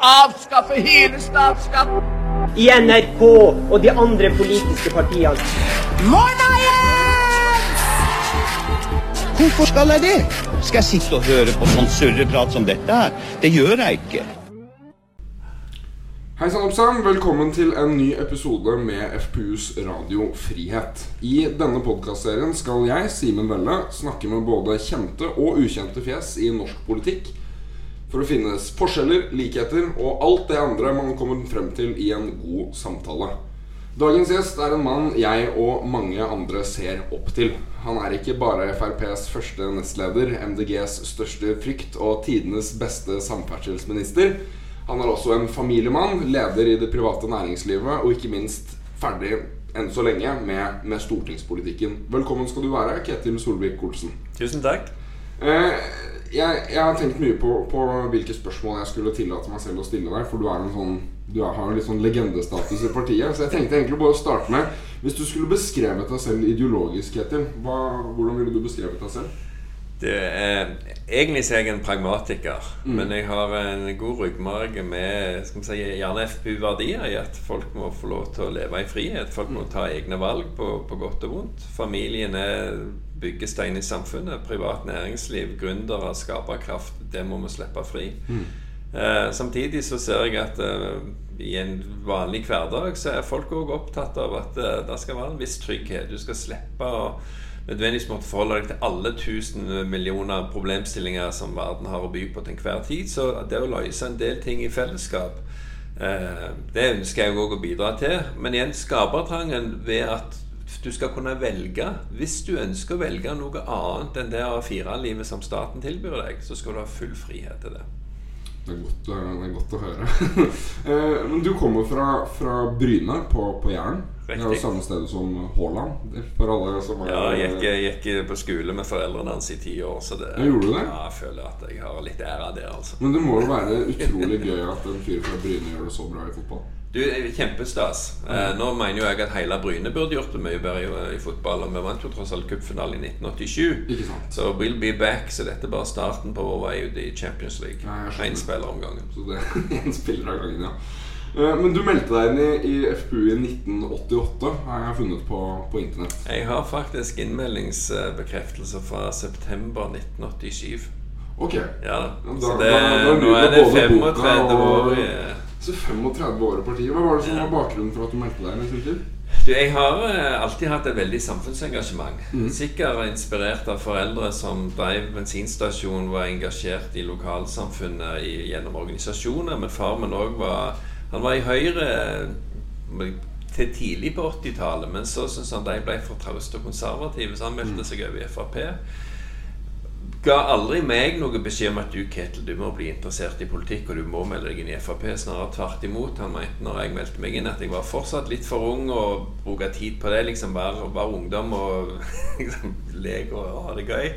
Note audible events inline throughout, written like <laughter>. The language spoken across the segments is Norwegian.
avskaffe hele statsskatten. i NRK og de andre politiske partiene. Hvorfor skal jeg det? Skal jeg sitte og høre på sånn surreprat som dette her? Det gjør jeg ikke. Hei sann, oppsann. Velkommen til en ny episode med FPUs Radio Frihet. I denne podkastserien skal jeg, Simen Velle, snakke med både kjente og ukjente fjes i norsk politikk for å finnes forskjeller, likheter og alt det andre man kommer frem til i en god samtale. Dagens gjest er en mann jeg og mange andre ser opp til. Han er ikke bare FrPs første nestleder, MDGs største frykt og tidenes beste samferdselsminister. Han er også en familiemann, leder i det private næringslivet og ikke minst ferdig enn så lenge med, med stortingspolitikken. Velkommen skal du være, Ketil Solvik-Olsen. Tusen takk. Eh, jeg, jeg har tenkt mye på, på hvilke spørsmål jeg skulle tillate meg selv å stille deg. For du en sånn Du har jo litt sånn legendestatus i partiet. Så jeg tenkte egentlig bare å starte med Hvis du skulle beskrevet deg selv ideologisk, Ketil, hvordan ville du beskrevet deg selv? Det er, egentlig så er jeg en pragmatiker, men jeg har en god ryggmarg med skal vi si, gjerne FPU-verdier i at folk må få lov til å leve i frihet. Folk må ta egne valg på, på godt og vondt. Familien er byggestein i samfunnet. Privat næringsliv, gründere, skaperkraft. Det må vi slippe fri. Eh, samtidig så ser jeg at eh, i en vanlig hverdag så er folk òg opptatt av at eh, det skal være en viss trygghet. Du skal slippe å nødvendigvis måtte forholde deg til alle tusen millioner problemstillinger som verden har å by på til enhver tid. Så det å løse en del ting i fellesskap, det ønsker jeg òg å bidra til. Men igjen skapertrangen ved at du skal kunne velge. Hvis du ønsker å velge noe annet enn det A4-livet som staten tilbyr deg, så skal du ha full frihet til det. Det er godt, det er godt å høre. <laughs> Eh, Men du kommer fra, fra Bryne på, på Jæren. Det er jo samme sted som Haaland. For alle som er Ja, jeg gikk, jeg gikk på skole med foreldrene hans i ti år, så det, Ja, gjorde det? Ja, jeg føler at jeg har litt ære der, altså. Men det må jo være <laughs> utrolig gøy at en fyr fra Bryne gjør det så bra i fotball. Du, Kjempestas. Eh, nå mener jo jeg at hele Bryne burde gjort det mye bedre i, i fotball. Og vi vant jo tross alt cupfinalen i 1987. Ikke sant? Så we'll be back. Så dette er bare starten på vår vei ut i Champions League. Én spiller om gangen. Så det <laughs> er en spiller av gangen, ja. Eh, Men du meldte deg inn i, i FPU i 1988, har jeg funnet på, på internett. Jeg har faktisk innmeldingsbekreftelse fra september 1987. Ok. Ja da. Så det, da- da nå er det 35 år Så 35 år i partiet. Hva var det som Ja. var bakgrunnen for at du meldte deg tid? Du, jeg har eh, alltid hatt et veldig samfunnsengasjement. Sikkert inspirert av foreldre som drev bensinstasjon, var engasjert i lokalsamfunnet i, gjennom organisasjoner. Men far min òg var Han var i Høyre eh, til tidlig på 80-tallet, men så syntes han de ble for trauste og konservative, så han meldte seg over i Frp. Ga aldri meg noe beskjed om at du Ketil, du må bli interessert i politikk og du må melde deg inn i Frp. Snarere tvert imot. Han mente når jeg meldte meg inn at jeg var fortsatt litt for ung og bruke tid på det. liksom Være, være ungdom og <laughs> liksom leke og ha det gøy.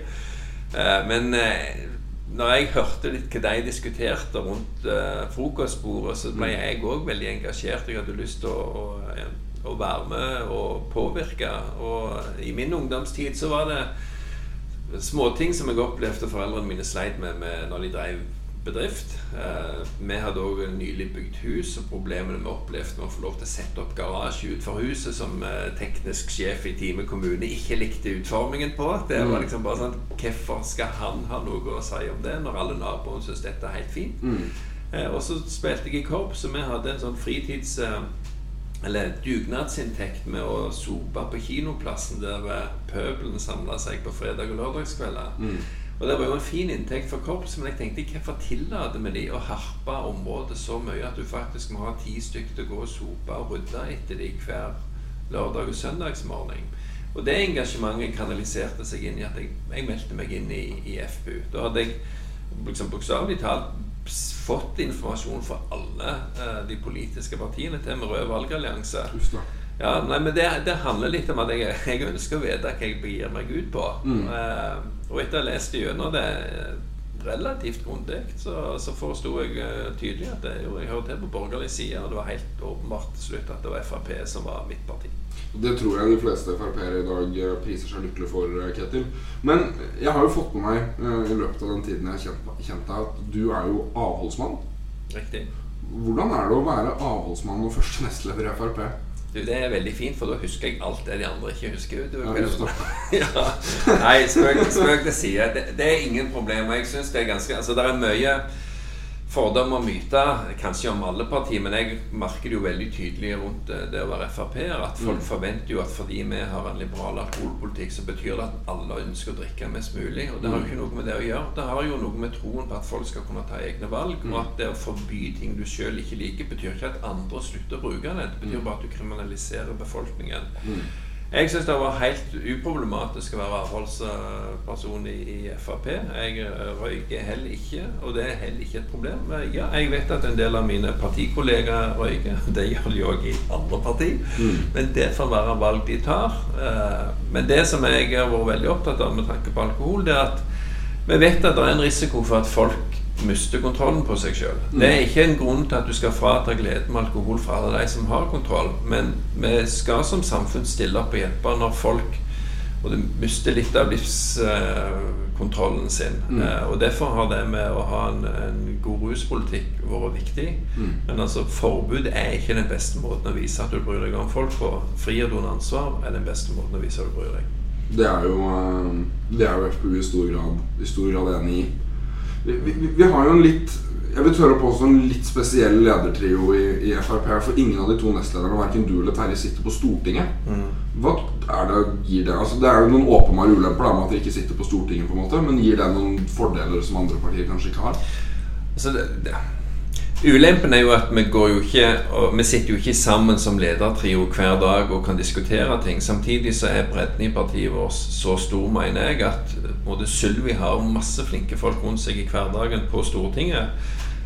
Eh, men eh, når jeg hørte litt hva de diskuterte rundt uh, frokostbordet, så ble jeg òg veldig engasjert. Jeg hadde lyst til å, å, å være med og påvirke. Og i min ungdomstid så var det småting som jeg opplevde foreldrene mine sleit med, med når de drev bedrift. Eh, vi hadde òg nylig bygd hus, og problemene vi opplevde med å få lov til å sette opp garasje utenfor huset, som eh, teknisk sjef i Time kommune ikke likte utformingen på. Det var liksom bare sånn Hvorfor skal han ha noe å si om det, når alle naboene syns dette er helt fint? Eh, og så spilte jeg i korps, og vi hadde en sånn fritids... Eller dugnadsinntekt med å sope på kinoplassen der pøbelen samla seg på fredag- og lørdagskvelder. Og det var jo en fin inntekt for korpset, men jeg tenkte hvorfor tillater vi de å harpe området så mye at du faktisk må ha ti stykker til å gå og sope og rydde etter de hver lørdag og søndagsmorgen. Og det engasjementet kanaliserte seg inn i at jeg, jeg meldte meg inn i, i FPU. Da hadde jeg liksom bokstavelig talt fått informasjon fra alle eh, de politiske partiene til med rød valgallianse. Ja, nei, men det, det handler litt om at jeg, jeg ønsker å vite hva jeg begir meg ut på. Eh, og etter å ha lest gjennom det relativt grundig, så, så forsto jeg eh, tydelig at det, jo, jeg hører til på borgerlig side, og det var helt åpenbart til slutt at det var Frp som var mitt parti. Det tror jeg de fleste Frp-ere i dag eh, priser seg lykkelig for, eh, Ketil. Men jeg har jo fått med meg i løpet av den tiden jeg har kjent deg, at du er jo avholdsmann. Riktig. Hvordan er det å være avholdsmann og første nestleder i Frp? Du, det er veldig fint, for da husker jeg alt det de andre ikke husker. Du, Ja. <laughs> Nei, spøk, til side. Det, det er ingen problemer. Jeg synes det er ganske Altså, det er mye fordommer og myter, kanskje om alle partier, men jeg merker det jo veldig tydelig rundt det, det å være Frp-er. At folk Mm. forventer jo at fordi vi har en liberal alkoholpolitikk, så betyr det at alle ønsker å drikke mest mulig. Og det har jo ikke noe med det å gjøre. Det har jo noe med troen på at folk skal kunne ta egne valg. Og at det å forby ting du sjøl ikke liker, betyr ikke at andre slutter å bruke det. Det betyr bare at du kriminaliserer befolkningen. Jeg syns det var helt uproblematisk å være avholdsperson i, i Frp. Jeg røyker heller ikke, og det er heller ikke et problem. Ja, jeg vet at en del av mine partikollegaer røyker. <laughs> Det gjør de òg i andre parti. Men det får være valg de tar. Eh, Men det som jeg har vært veldig opptatt av med tanke på alkohol, det er at vi vet at det er en risiko for at folk mister kontrollen på seg sjøl. Det er ikke en grunn til at du skal frata gleden med alkohol fra alle de som har kontroll, men vi skal som samfunn stille opp og hjelpe når folk og du mister litt av livskontrollen sin. Eh, og Derfor har det med å ha en, en god ruspolitikk vært viktig. Men altså forbud er ikke den beste måten å vise at du bryr deg om folk på. Frihet under ansvar er den beste måten å vise at du bryr deg. Det er jo, eh, det er jo FpU i stor grad, i stor grad enig i. Vi, vi, vi har jo en litt jeg vil tørre på påstå en litt spesiell ledertrio i, i Frp. For ingen av de to nestlederne, verken du eller Terje, sitter på Stortinget. Hva er det gir det? Altså, det er jo noen åpenbare ulemper da, med at de ikke sitter på Stortinget, på en måte, men gir det noen fordeler som andre partier kanskje ikke har? Altså, det, det. Ulempen er jo at vi går jo ikke og Vi sitter jo ikke sammen som ledertrio hver dag og kan diskutere ting. Samtidig så er bredden i partiet vårt så stor, mener jeg, at både Sylvi har masse flinke folk rundt seg i hverdagen på Stortinget.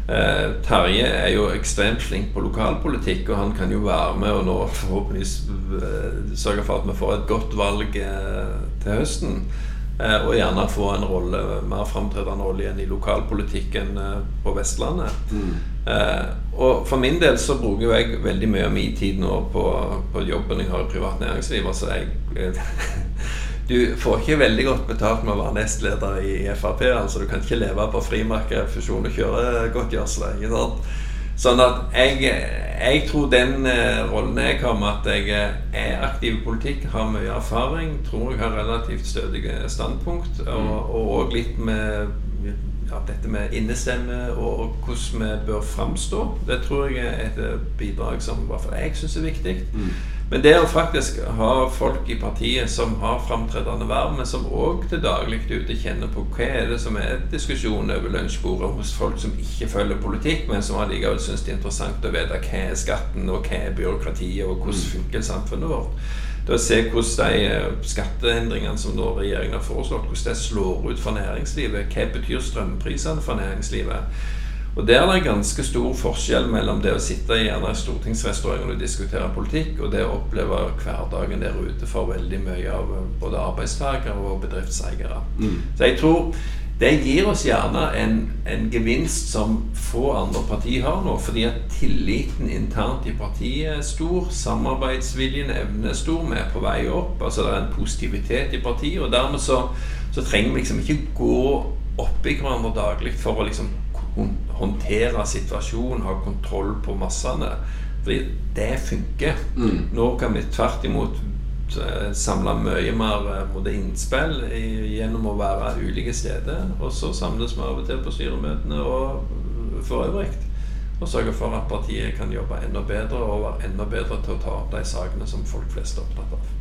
Eh, Terje er jo ekstremt flink på lokalpolitikk, og han kan jo være med og nå forhåpentligvis eh, sørge for at vi får et godt valg eh, til høsten. Eh, og gjerne få en rolle, mer framtredende rolle igjen i lokalpolitikken eh, på Vestlandet. Eh, og for min del så bruker jeg veldig mye av min tid nå på, på jobben jeg har i privat næringsliv. Altså jeg <laughs> Du får ikke veldig godt betalt med å være nestleder i Frp. altså Du kan ikke leve på frimerket, fusjon og kjøregodtgjørelse. Sånn at jeg, jeg tror den eh, rollen jeg har med at jeg eh, er aktiv i politikk, har mye erfaring, tror jeg har relativt stødige standpunkt, og òg litt med ja, dette med innestemme og, og hvordan vi bør framstå. Det tror jeg er et eh, bidrag som i hvert fall jeg syns er viktig. Men det å faktisk ha folk i partiet som har framtredende verv, men som òg til daglig ute kjenner på hva er det som er diskusjonen over lunsjbordet hos folk som ikke følger politikk, men som allikevel syns det er interessant å vite hva er skatten, og hva er byråkratiet, og hvordan funker samfunnet vårt. Det å se hvordan de eh, skatteendringene som nå regjeringen har foreslått, hvordan det slår ut for næringslivet. Hva betyr strømprisene for næringslivet? Og Der er det ganske stor forskjell mellom det å sitte i gjerne stortingsrestauranten og diskutere politikk, og det å oppleve hverdagen der ute for veldig mye av eh, både arbeidstakere og bedriftseiere. Så jeg tror det gir oss gjerne en, en gevinst som få andre partier har nå, fordi at tilliten internt i partiet er stor, samarbeidsviljen, evnen er stor, vi er på vei opp. altså Det er en positivitet i partiet, og dermed så, så trenger vi liksom ikke gå oppi hverandre daglig for å liksom håndtere situasjonen, ha kontroll på massene. Fordi det funker. Nå kan vi tvert imot eh, samle mye mer eh, både innspill gjennom å være ulike steder. Og så samles vi av og til på styremøtene og eh, for øvrig. Og sørge for at partiet kan jobbe enda bedre og være enda bedre til å ta opp de sakene som folk flest er opptatt av.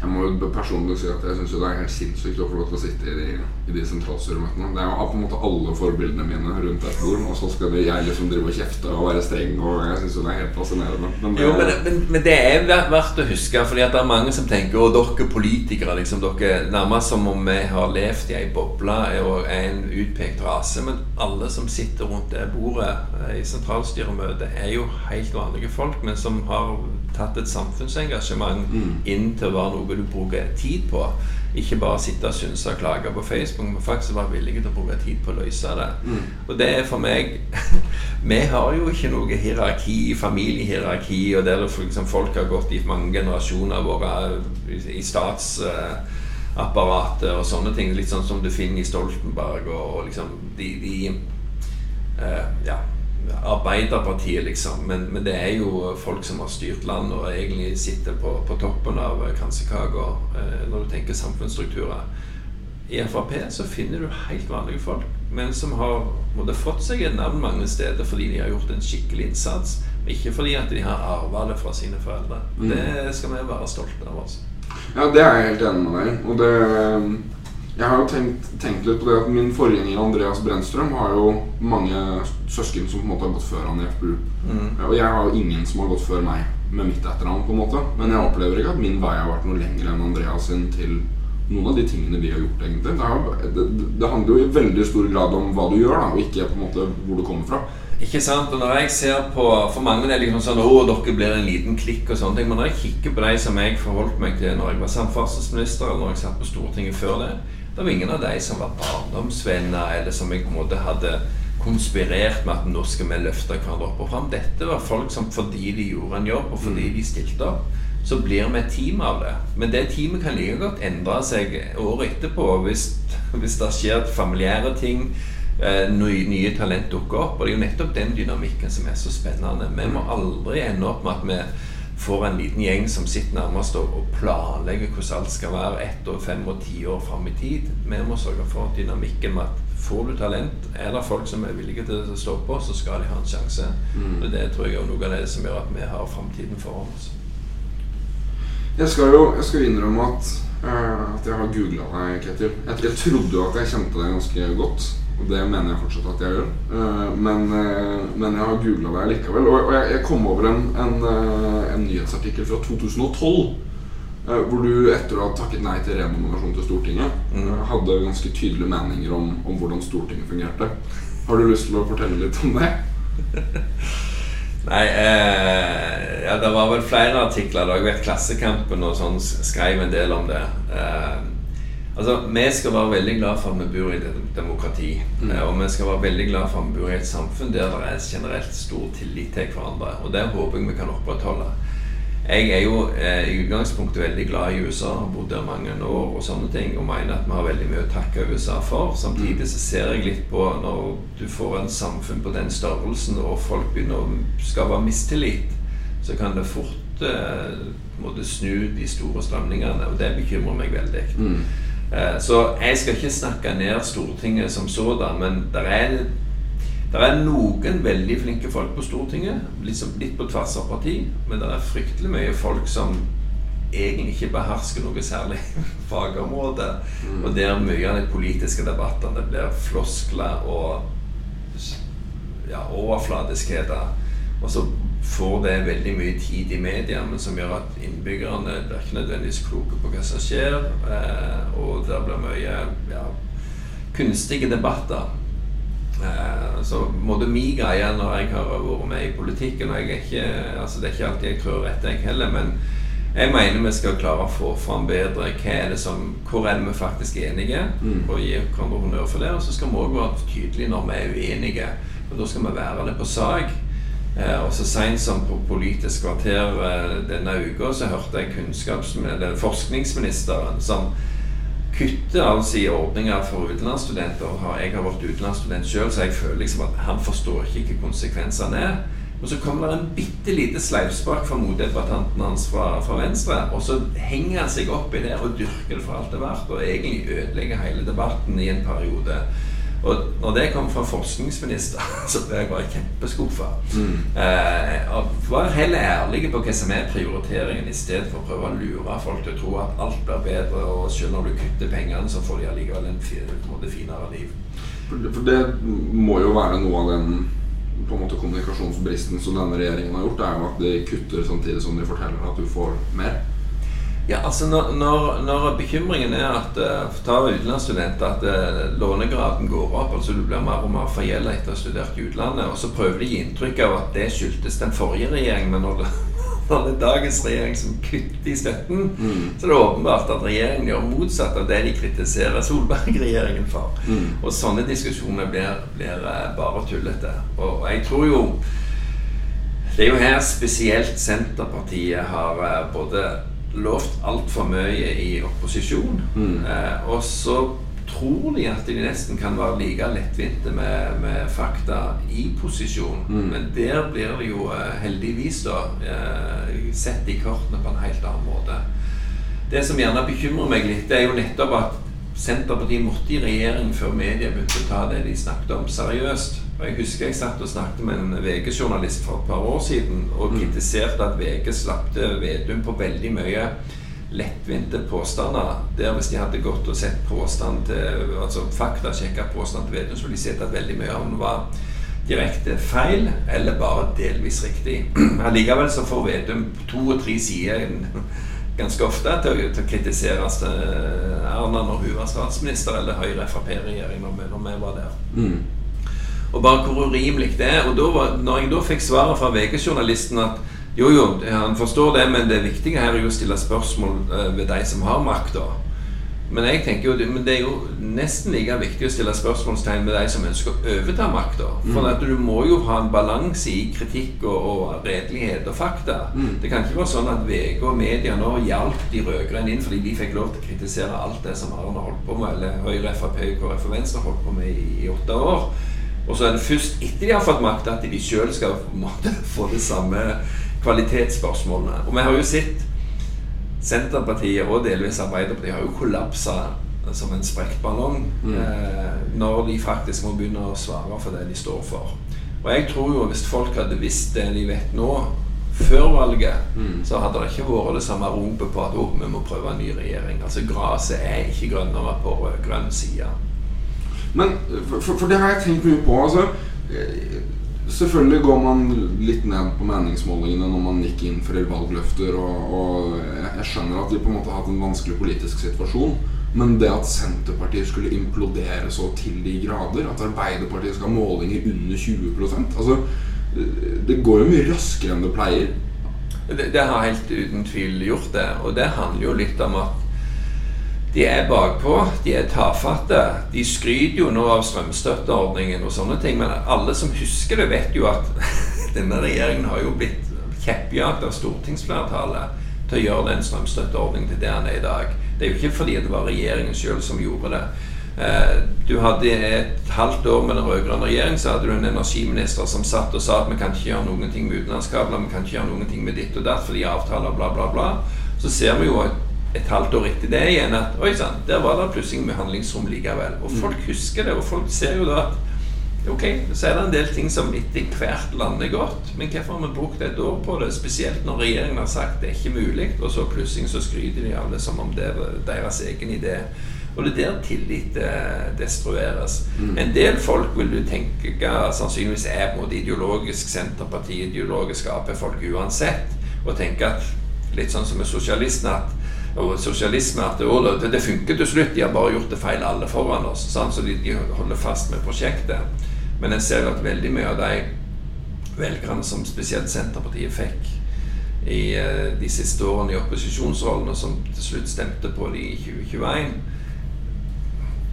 Jeg må jo personlig si at jeg syns det er helt sinnssykt å få lov til å sitte i de, i de sentralstyremøtene. Det er jo på en måte alle forbildene mine rundt et bord, og så skal det, jeg liksom drive og kjefte og være streng, og jeg syns det er helt fascinerende. Men det, Jo, men, men, men det er ver- verdt å huske, fordi at det er mange som tenker at dere politikere, liksom, dere nærmest som om vi har levd i ei boble og er en utpekt rase. Men alle som sitter rundt det bordet eh, i sentralstyremøtet, er jo helt vanlige folk, men som har tatt et samfunnsengasjement inn til å være noe du bruker tid på. Ikke bare sitte og synse og klage på Facebook, men faktisk være villige til å bruke tid på å løse det. Og det er for meg <laughs> Vi har jo ikke noe hierarki, familiehierarki, og der for folk har gått i mange generasjoner våre i, i statsapparatet og sånne ting. Litt sånn som du finner i Stoltenberg og, og liksom de, de uh, Ja. Arbeiderpartiet, liksom. Men, men, det er jo folk som har styrt landet og egentlig sitter på, på toppen av kransekaka eh, når du tenker samfunnsstrukturer. I Frp så finner du helt vanlige folk, men som har måtte, fått seg et navn mange steder fordi de har gjort en skikkelig innsats. Ikke fordi at de har arva det fra sine foreldre. Mm. Det skal vi være stolte av. Altså. Ja, det er jeg helt enig med deg Og det jeg har jo tenkt, tenkt, litt på det at Min forgjenger Andreas Brennstrøm har jo mange søsken som på en måte har gått før han i FPU. Mm. Og jeg har jo ingen som har gått før meg med mitt etternavn. på en måte Men jeg opplever ikke at min vei har vært noe lenger enn Andreas sin til noen av de tingene vi har gjort. egentlig Det, har, det, det handler jo i veldig stor grad om hva du gjør, da og ikke på en måte hvor du kommer fra. Ikke sant, og når jeg ser på For mange er det liksom sånn Å, dere blir en liten klikk og sånne ting. Men når jeg kikker på de som jeg forholdt meg til når jeg var samferdselsminister, eller når jeg satt på Stortinget før det Det var ingen av de som var barndomsvenner, eller som jeg på en måte hadde konspirert med at nå skal vi løfte hverandre opp og fram. Dette var folk som fordi de gjorde en jobb, og fordi mm. de stilte opp, så blir vi et team av det. Men det teamet kan like godt endre seg året etterpå hvis, hvis det skjer familiære ting. Eh, nye, nye talent dukker opp. Og det er jo nettopp den dynamikken som er så spennende. Vi må aldri ende opp med at vi får en liten gjeng som sitter nærmest og planlegger hvordan alt skal være ett og fem og ti år fram i tid. Vi må sørge for dynamikken med at får du talent, er det folk som er villige til å stå på, så skal de ha en sjanse. Mm. Og Det tror jeg er noe av det som gjør at vi har framtiden foran oss. Jeg skal jo jeg skal innrømme at, uh, at jeg har googla deg, Ketil. Jeg, jeg, trodde jo at jeg kjente deg ganske godt. Og det mener jeg fortsatt at jeg gjør. Uh, men, uh, men, jeg har googla det likevel. Og, jeg, jeg, kom over en, en, en nyhetsartikkel fra 2012. Hvor du etter å ha takket nei til renominasjon til Stortinget, mm. hadde ganske tydelige meninger om, om hvordan Stortinget fungerte. Har du lyst til å fortelle litt om det? <laughs> Nei, eh, ja, det var vel flere artikler. Jeg vet Klassekampen og sånn skrev en del om det. Eh, altså, Vi skal være veldig glad for at vi bor i et demokrati. Mm. Eh, og vi skal være veldig glad for at vi bor i et samfunn der det er generelt stor tillit til hverandre. Og det håper jeg vi kan opprettholde. Jeg er jo eh, i utgangspunktet veldig glad i USA, har bodd der mange år og sånne ting, og mener at vi har veldig mye å takke USA for. Samtidig så ser jeg litt på når du får en samfunn på den størrelsen, og folk begynner å skape mistillit, så kan det fort eh, måtte snu de store strømningene, og det bekymrer meg veldig. Mm. Eh, så jeg skal ikke snakke ned Stortinget som sådan, men det er er noen veldig flinke folk på Stortinget, liksom litt på tvers av parti, men det er fryktelig mye folk som egentlig ikke behersker noe særlig <laughs> fagområde. Mm. Og der mye av de politiske debattene blir floskler og ja, overfladiskheter. Og så får det veldig mye tid i media, men som gjør at innbyggerne blir ikke nødvendigvis kloke på hva som skjer. Eh, og det blir mye ja, kunstige debatter. Eh, så måtte min greie når jeg har vært med i politikken og jeg er ikke, altså Det er ikke alltid jeg tror rett, jeg heller, men jeg mener vi skal klare å få fram bedre hva er det som, hvor er det vi faktisk er enige, mm. og gi hverandre honnør for det. Og så skal vi òg være tydelige når vi er uenige, og da skal vi være det på sak. Eh, og så seint som på Politisk kvarter eh, denne uka så hørte jeg eller forskningsministeren som kutter altså i ordninger for utenlandsstudenter. Jeg har vært utenlandsstudent sjøl, så jeg føler liksom at han forstår ikke hva konsekvensene er. Og så kommer det en bitte lite sleivspark fra motdebattanten hans fra, fra, Venstre. Og så henger han seg opp i det og dyrker det for alt det er verdt, og egentlig ødelegger hele debatten i en periode. Og når det kom fra forskningsminister, <laughs> så ble jeg bare kjempeskuffa. Mm. Eh, Vær heller ærlig på hva som er prioriteringen, i stedet for å prøve å lure folk til å tro at alt blir bedre, og selv om du kutter pengene, så får de allikevel en, en finere liv. For det må jo være noe av den på en måte kommunikasjonsbristen som denne regjeringen har gjort, er jo at de kutter samtidig som de forteller at du får mer. Ja, altså når, når, når, bekymringen er at uh, ta utenlandsstudenter at uh, lånegraden går opp, altså du blir mer og mer forgjelda etter å ha studert i utlandet, og så prøver de å gi inntrykk av at det skyldtes den forrige regjeringen, men når det, <laughs> når det er dagens regjering som kutter i støtten, mm. så er det åpenbart at regjeringen gjør motsatt av det de kritiserer Solberg-regjeringen for. Mm. Og sånne diskusjoner blir, blir uh, bare tullete. Og, og jeg tror jo det er jo her spesielt Senterpartiet har både lovt altfor mye i opposisjon. Mm. Eh, og så tror de at de nesten kan være like lettvinte med, med fakta i posisjon. Men der blir det jo eh, heldigvis da eh, sett i kortene på en helt annen måte. Det som gjerne bekymrer meg litt, det er jo nettopp at Senterpartiet måtte i regjering før media begynte å ta det de snakket om, seriøst. Jeg husker jeg satt og snakket med en VG-journalist for et par år siden og kritiserte at VG slapp til Vedum på veldig mye lettvinte påstander. Der hvis de hadde gått og sett påstand til altså faktasjekka påstand til Vedum, så ville de sett at veldig mye av den var direkte feil, eller bare delvis riktig. <clears throat> Allikevel så får Vedum to og tre sider <laughs> ganske ofte til, å- til å kritisere Erna når hun var statsminister, eller Høyre-Frp-regjering når, når vi var der. Og bare hvor urimelig det er. Og da var, når jeg da fikk svaret fra VG-journalisten at jo, jo, han forstår det, men det viktige her er jo å stille spørsmål eh, ved de som har makta. Men jeg tenker jo, men det er jo nesten like viktig å stille spørsmålstegn ved de som ønsker å overta makta. For at du må jo ha en balanse i kritikk og, og redelighet og fakta. Det kan ikke være sånn at VG og media nå hjalp de rød-grønne inn fordi de fikk lov til å kritisere alt det som Arne holdt på med, eller Høyre, Frp, KrF og Venstre holdt på med i, i åtte år. Og så er det først etter de har fått makt at de sjøl skal <laughs> få det samme kvalitetsspørsmålene. Og vi har jo sett Senterpartiet og delvis Arbeiderpartiet har jo kollapsa som en sprukket ballong eh, når de faktisk må begynne å svare for det de står for. Og jeg tror jo hvis folk hadde visst det de vet nå, før valget, så hadde det ikke vært det samme ropet på at oh, vi må prøve en ny regjering. Altså Gresset er ikke grønnere på rød-grønn side. Men for, for, for det har jeg tenkt mye på. Altså, eh, selvfølgelig går man litt ned på meningsmålingene når man ikke inn for valgløfter, og, og jeg skjønner at de på en måte har hatt en vanskelig politisk situasjon. Men det at Senterpartiet skulle implodere så til de grader, at Arbeiderpartiet skal ha målinger under 20 altså, eh, Det går jo mye raskere enn det pleier. Det, det har helt uten tvil gjort det. Og det handler jo litt om at de er bakpå, de er tafatte. De skryter jo nå av strømstøtteordningen og sånne ting, men alle som husker det, vet jo at <laughs> denne regjeringen har jo blitt kjeppjagt av stortingsflertallet til å gjøre den strømstøtteordningen til det den er i dag. Det er jo ikke fordi det var regjeringen sjøl som gjorde det. Eh, Du hadde et halvt år med den rød-grønne regjeringen, så hadde du en energiminister som satt og sa at vi kan ikke gjøre noen ting med utenlandskabler, vi kan ikke gjøre noen ting med ditt og datt fordi avtaler, bla, bla, bla. Så ser vi jo et, et halvt år etter det igjen at oi sann, der var det plutselig med handlingsrom likevel. Og folk husker det, og folk ser jo da at Ok, så er det en del ting som etter hvert lander godt, men hvorfor har vi brukt et år på det? Spesielt når regjeringen har sagt det er ikke mulig, og så plutselig så skryter de av det som om det er deres egen idé. Og det er der tillit destrueres. destrueres. En del folk vil du tenke sannsynligvis er på en måte ideologisk Senterparti, ideologisk Ap-folk uansett, og tenke at litt sånn som med sosialistene at og sosialisme at det, det funker til slutt, de har bare gjort det feil alle foran oss. Sant? Så de, de holder fast med prosjektet. Men en ser at veldig mye av de velgerne som spesielt Senterpartiet fikk i eh, de siste årene i opposisjonsrollen, og som til slutt stemte på de i 2021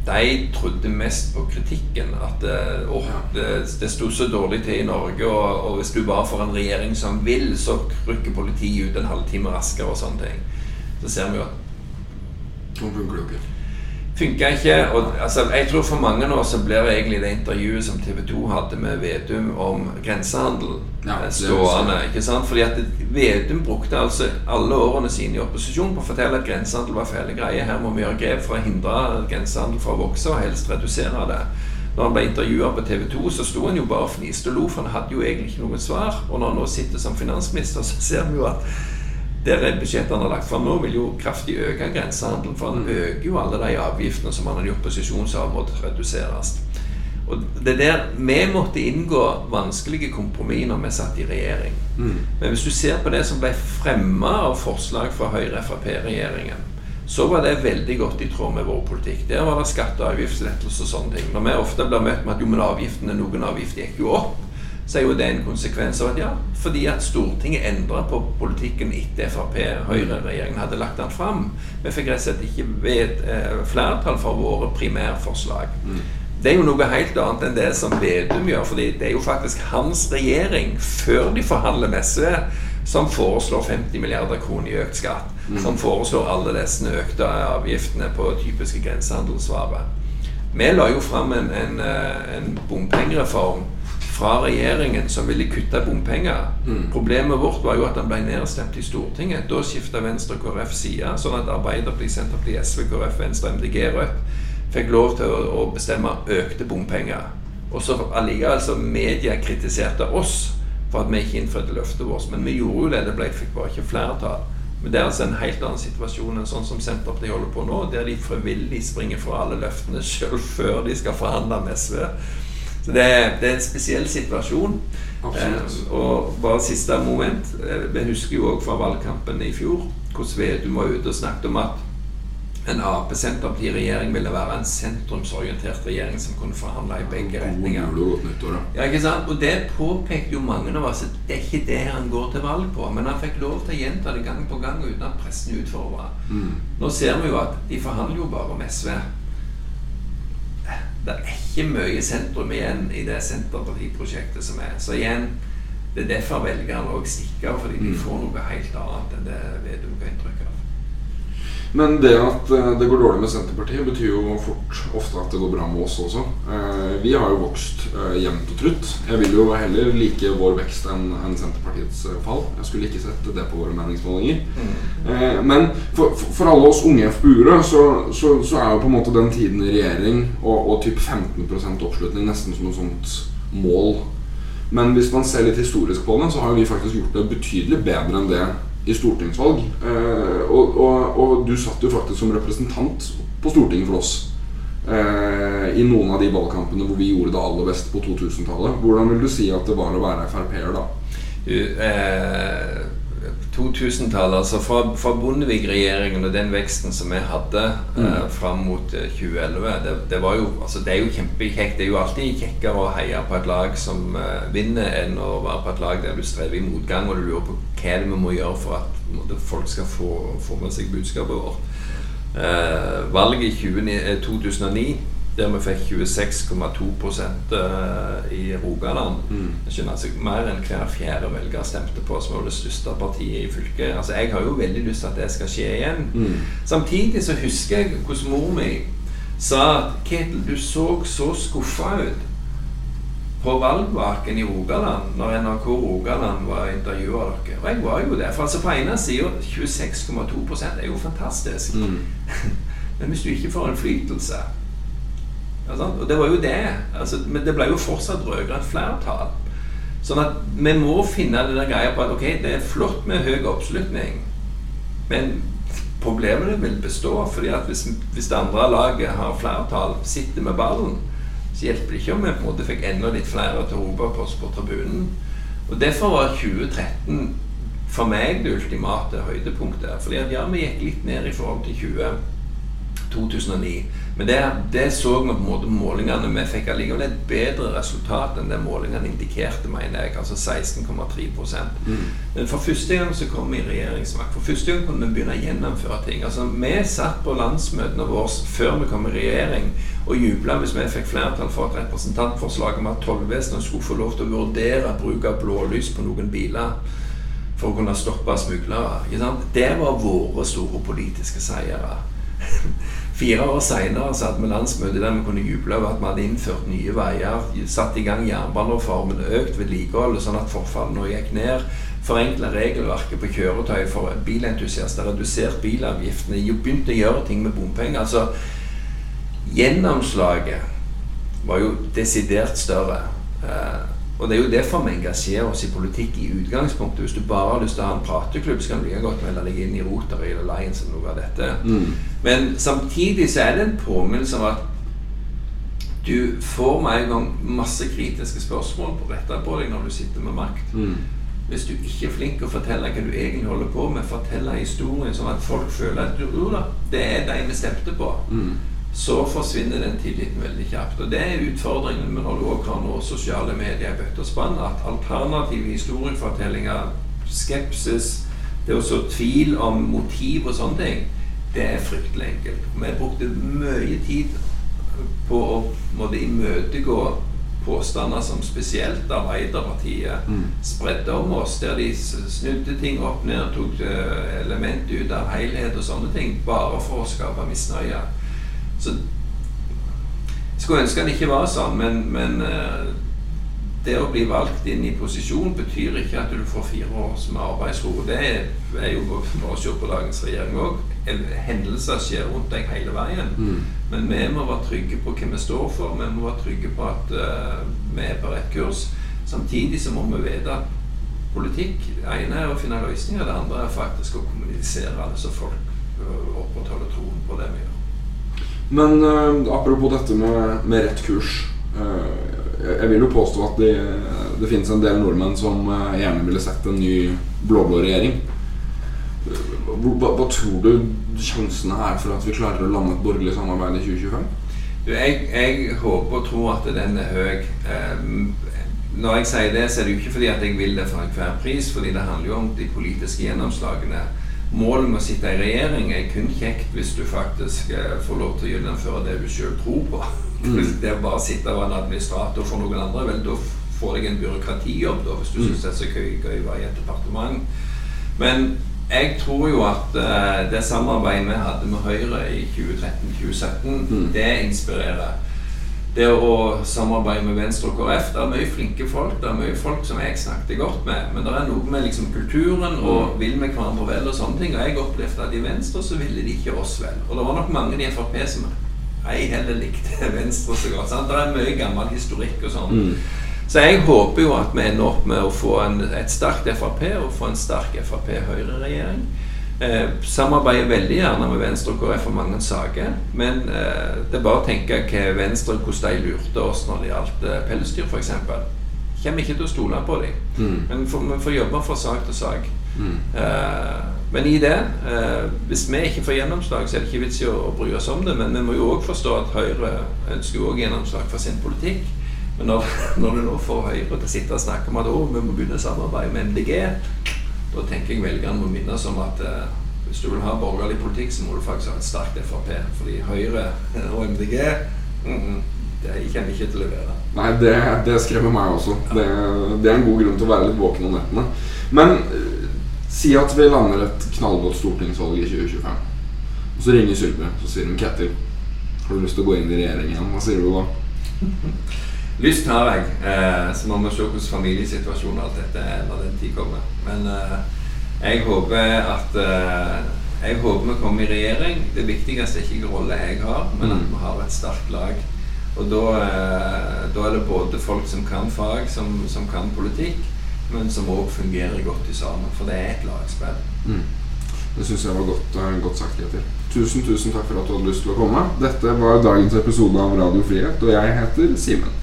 de trodde mest på kritikken. At eh, det, det sto så dårlig til i Norge, og, og hvis du bare får en regjering som vil, så rykker politiet ut en halvtime raskere og sånne ting. Så ser vi jo Sånn funker det jo ikke. funka ikke. Og, altså, jeg tror for mange nå så blir det egentlig det intervjuet som TV 2 hadde med Vedum om grensehandel Ja, eh, stående. ikke sant? Fordi at Vedum brukte altså alle årene sine i opposisjon på å fortelle at grensehandel var fæle greier. Her må vi gjøre grep for å hindre grensehandel fra å vokse, og helst redusere det. Når han ble intervjua på TV 2, så sto han jo bare og fniste og lo, for han hadde jo egentlig ikke noe svar. Og når han nå sitter som finansminister, så ser vi jo at det budsjettet han har lagt fram nå, vil jo kraftig øke grensehandelen. For han øker jo alle de avgiftene som han i opposisjon sa måtte reduseres. Og det der, Vi måtte inngå vanskelige kompromiss når vi satt i regjering. Men hvis du ser på det som ble fremma av forslag fra Høyre-Frp-regjeringen, så var det veldig godt i tråd med vår politikk. Der var det skatte- og avgiftslettelser og sånne ting. Når vi ofte blir møtt med at jo, men avgiftene, noen avgifter gikk jo opp, så er jo det en konsekvens av at ja, fordi at Stortinget endra på politikken etter Frp, Høyre-regjeringen hadde lagt den fram. Vi fikk rett og slett ikke ved eh, flertall for våre primærforslag. Det er jo noe helt annet enn det som Vedum gjør, fordi det er jo faktisk hans regjering, før de forhandler med SV, som foreslår 50 milliarder kroner i økt skatt. Som foreslår alle disse økte avgiftene på typiske grensehandelsvarer. Vi la jo fram en, en, eh, en bompengereform fra regjeringen som ville kutte bompenger. Problemet vårt var jo at den ble nedstemt i Stortinget. Da skifta Venstre og KrF side, sånn at Arbeiderpartiet, Senterpartiet, SV, KrF, Venstre, MDG, Rødt fikk lov til å, bestemme økte bompenger. Og så allikevel så media kritiserte oss for at vi ikke innfridde løftet vårt. Men vi gjorde jo det. Det ble, fikk bare ikke flertall. Men det er altså en helt annen situasjon enn sånn som Senterpartiet holder på nå, der de frivillig springer fra alle løftene sjøl før de skal forhandle med SV. Så det det er en spesiell situasjon. Eh, og bare siste moment. Eh, vi husker jo òg fra valgkampen i fjor hvordan Vedum var ute og snakket om at en Ap-Senterparti-regjering ville være en sentrumsorientert regjering som kunne forhandle i begge retninger. ja. Ikke sant? Og det påpekte jo mange av oss at det er ikke det han går til valg på. Men han fikk lov til å gjenta det gang på gang uten at pressen utfordra. Mm. Nå ser vi jo at de forhandler jo bare om SV. Det er ikke mye sentrum igjen i det Senterpartiprosjektet som er. Så igjen, det er derfor velgerne òg stikker, fordi de Mm. får noe helt annet enn det Vedum ga inntrykk av. Men det at eh, det går dårlig med Senterpartiet, betyr jo fort ofte at det går bra med oss også. Eh, Vi har jo vokst eh, jevnt og trutt. Jeg vil jo heller like vår vekst enn Senterpartiets fall. Jeg skulle ikke sett det på våre meningsmålinger. Eh, Men for for alle oss unge FpU-ere så, så, så er jo på en måte den tiden i regjering og, og typ 15% oppslutning nesten som et sånt mål. Men hvis man ser litt historisk på det, så har vi faktisk gjort det betydelig bedre enn det i stortingsvalg. Eh, og, og, og du satt jo faktisk som representant på Stortinget for oss. Eh, I noen av de valgkampene hvor vi gjorde det aller best på 2000-tallet. Hvordan vil du si at det var å være Frp-er da? Uh, eh, 2000-tallet, altså fra, fra Bondevik-regjeringen og den veksten som vi hadde eh, fram mot eh, 2011 det, det var jo, altså det er jo kjempekjekt. Det er jo alltid kjekkere å heie på et lag som eh, vinner, enn å være på et lag der du strever i motgang og du lurer på hva det vi må gjøre for at måte, folk skal få, få med seg budskapet vårt. Eh, valget i 20, eh, 2009, der vi fikk 26,2 eh, i Rogaland Mm. altså Mer enn hver fjerde velger stemte på oss. Vi var det største partiet i fylket. Altså, Jeg har jo veldig lyst til at det skal skje igjen. Samtidig så husker jeg hvordan mor mi sa at Ketil, du så så skuffa ut på valgvaken i Rogaland når NRK Rogaland var intervjua dere. Og jeg var jo der. For altså på ene sida 26,2% er jo fantastisk. <laughs> Men hvis du ikke får innflytelse? Og det var jo det. Altså, men det ble jo fortsatt rød-grønt flertall. Sånn at vi må finne det der greia på at ok, det er flott med høy oppslutning, men problemene vil bestå. fordi at hvis, hvis det andre laget har flertall, sitter med ballen, så hjelper det ikke om vi på en måte fikk enda litt flere til å rope på oss på tribunen. Og Derfor var 2013 for meg det ultimate høydepunktet. Fordi at ja, vi gikk litt ned i forhold til 20, 2009. Men det, det så vi på en måte målingene. Vi fikk allikevel et bedre resultat enn det målingene indikerte, mener jeg. Altså 16,3 mm. Men for første gang så kom vi i regjeringsmakt. For første gang kunne vi begynne å gjennomføre ting. Altså Vi satt på landsmøtene våre før vi kom i regjering og jubla hvis vi fikk flertall for et representantforslag om at tollvesenet skulle få lov til å vurdere bruk av blålys på noen biler for å kunne stoppe smuglere. Det var våre store politiske seire. <laughs> Fire år seinere hadde vi landsmøte der vi kunne juble over at vi hadde innført nye veier, satt i gang jernbanereformen, økt vedlikeholdet sånn at forfallet nå gikk ned, forenkla regelverket på kjøretøy for bilentusiaster, redusert bilavgiftene, begynte begynt å gjøre ting med bompenger. Altså, gjennomslaget var jo desidert større. Eh, og det er jo derfor vi engasjerer oss i politikk i utgangspunktet. Hvis du bare har lyst til å ha en prateklubb, så kan du like godt melde deg inn i Rotary eller Lions eller noe av dette. Men samtidig så er det en påminnelse om at du får med en gang masse kritiske spørsmål på retta på deg når du sitter med makt. Hvis du ikke er flink til å fortelle hva du egentlig holder på med, fortelle historien sånn at folk føler at du, da, det er de vi stemte på, så forsvinner den tilliten veldig kjapt. Og det er utfordringen med når du også har nå sosiale medier i bøtte og spann, at alternative historiefortellinger, skepsis, det å så tvil om motiv og sånne ting, det er fryktelig enkelt. Vi brukte mye tid på å måtte imøtegå påstander som spesielt Arbeiderpartiet spredde om oss, der de snudde ting opp ned, tok elementer element ut av helhet og sånne ting, bare for å skape misnøye. Så Skulle ønske det ikke var sånn, men, men eh, det å bli valgt inn i posisjon betyr ikke at du får fire års med arbeidsro. Det er, jo bare å se på dagens regjering òg. Hendelser skjer rundt deg hele veien. Men vi må være trygge på hva vi står for. Vi må være trygge på at uh, vi er på rett kurs. Samtidig så må vi vite at politikk Det ene er å finne løsninger, det andre er faktisk å kommunisere det, så folk øh, opprettholder troen på det vi gjør. Men uh, apropos dette med, med rett kurs. Uh, jeg vil jo påstå at det, det finnes en del nordmenn som eh, gjerne ville sett en ny blå-blå regjering. Hva, hva, tror du sjansene er for at vi klarer å lande et borgerlig samarbeid i 2025? Jeg, jeg håper og tror at den er høy. Når jeg sier det, så er det jo ikke fordi at jeg vil det for enhver pris, fordi det handler jo om de politiske gjennomslagene. Målet med å sitte i regjering er kun kjekt hvis du faktisk eh, får lov til å gjennomføre det du sjøl tror på. <laughs> Det å bare sitte og være en administrator for noen andre, vel, da får deg en byråkratijobb, da, hvis du Mm. syns det er så gøy, gøy å være i et departement. Men jeg tror jo at uh, det samarbeidet vi hadde med Høyre i 2013-2017, Mm. det inspirerer. Det å samarbeide med Venstre og KrF Det er mye flinke folk. Det er mye folk som jeg snakket godt med. Men det er noe med liksom kulturen og vil vi hverandre vel og sånne ting. Og jeg opplevde at i Venstre så ville de ikke oss vel. Og det var nok mange i Frp som ei heller likte <laughs> Venstre så godt. Sant? Det er mye gammel historikk og sånn. Mm. Så jeg håper jo at vi ender opp med å få en, et sterkt Frp og få en sterk Frp-Høyre-regjering. Eh, samarbeider veldig gjerne med Venstre og KrF om mange saker. Men eh, det er bare å tenke hva Venstre hvordan de lurte oss når det gjaldt eh, pelsdyr f.eks. Kommer ikke til å stole på dem. Mm. Men vi får jobbe fra sak til sak. Mm. Eh, men i det, eh, hvis vi ikke får gjennomslag, så er det ikke vits i å, å bry oss om det. Men vi må jo òg forstå at Høyre ønsker jo også gjennomslag for sin politikk. Men når, <laughs> når du nå får Høyre til å sitte og snakke om at å, vi må begynne å samarbeide med MDG, da tenker jeg velgerne må minnes om at eh, hvis du vil ha borgerlig politikk, så må du faktisk ha et sterkt Frp. Fordi Høyre <laughs> og MDG mm, det kommer ikke til å levere. Nei, det, det skremmer meg også. Det, det er en god grunn til å være litt våken om nettene. Men eh, si at vi lander et knallgodt stortingsvalg i 2025. Og så ringer Sylvi så sier hun Ketil, har du lyst til å gå inn i regjering igjen? Hva sier du da? <laughs> Lyst har jeg. Eh, så må vi se hvordan familiesituasjonen og alt dette er når den tid kommer. Men eh, jeg håper at eh, Jeg håper vi kommer i regjering. Det viktigste er ikke hvilken rolle jeg har, men at Mm. vi har et sterkt lag. Og da, eh, da er det både folk som kan fag, som, som kan politikk, men som òg fungerer godt i sammen. For det er et lagspill. Mm. Det syns jeg var godt, eh, godt sagt, Kjetil. Tusen, tusen takk for at du hadde lyst til å komme. Dette var dagens episode av Radio Frihet, og jeg heter Simen.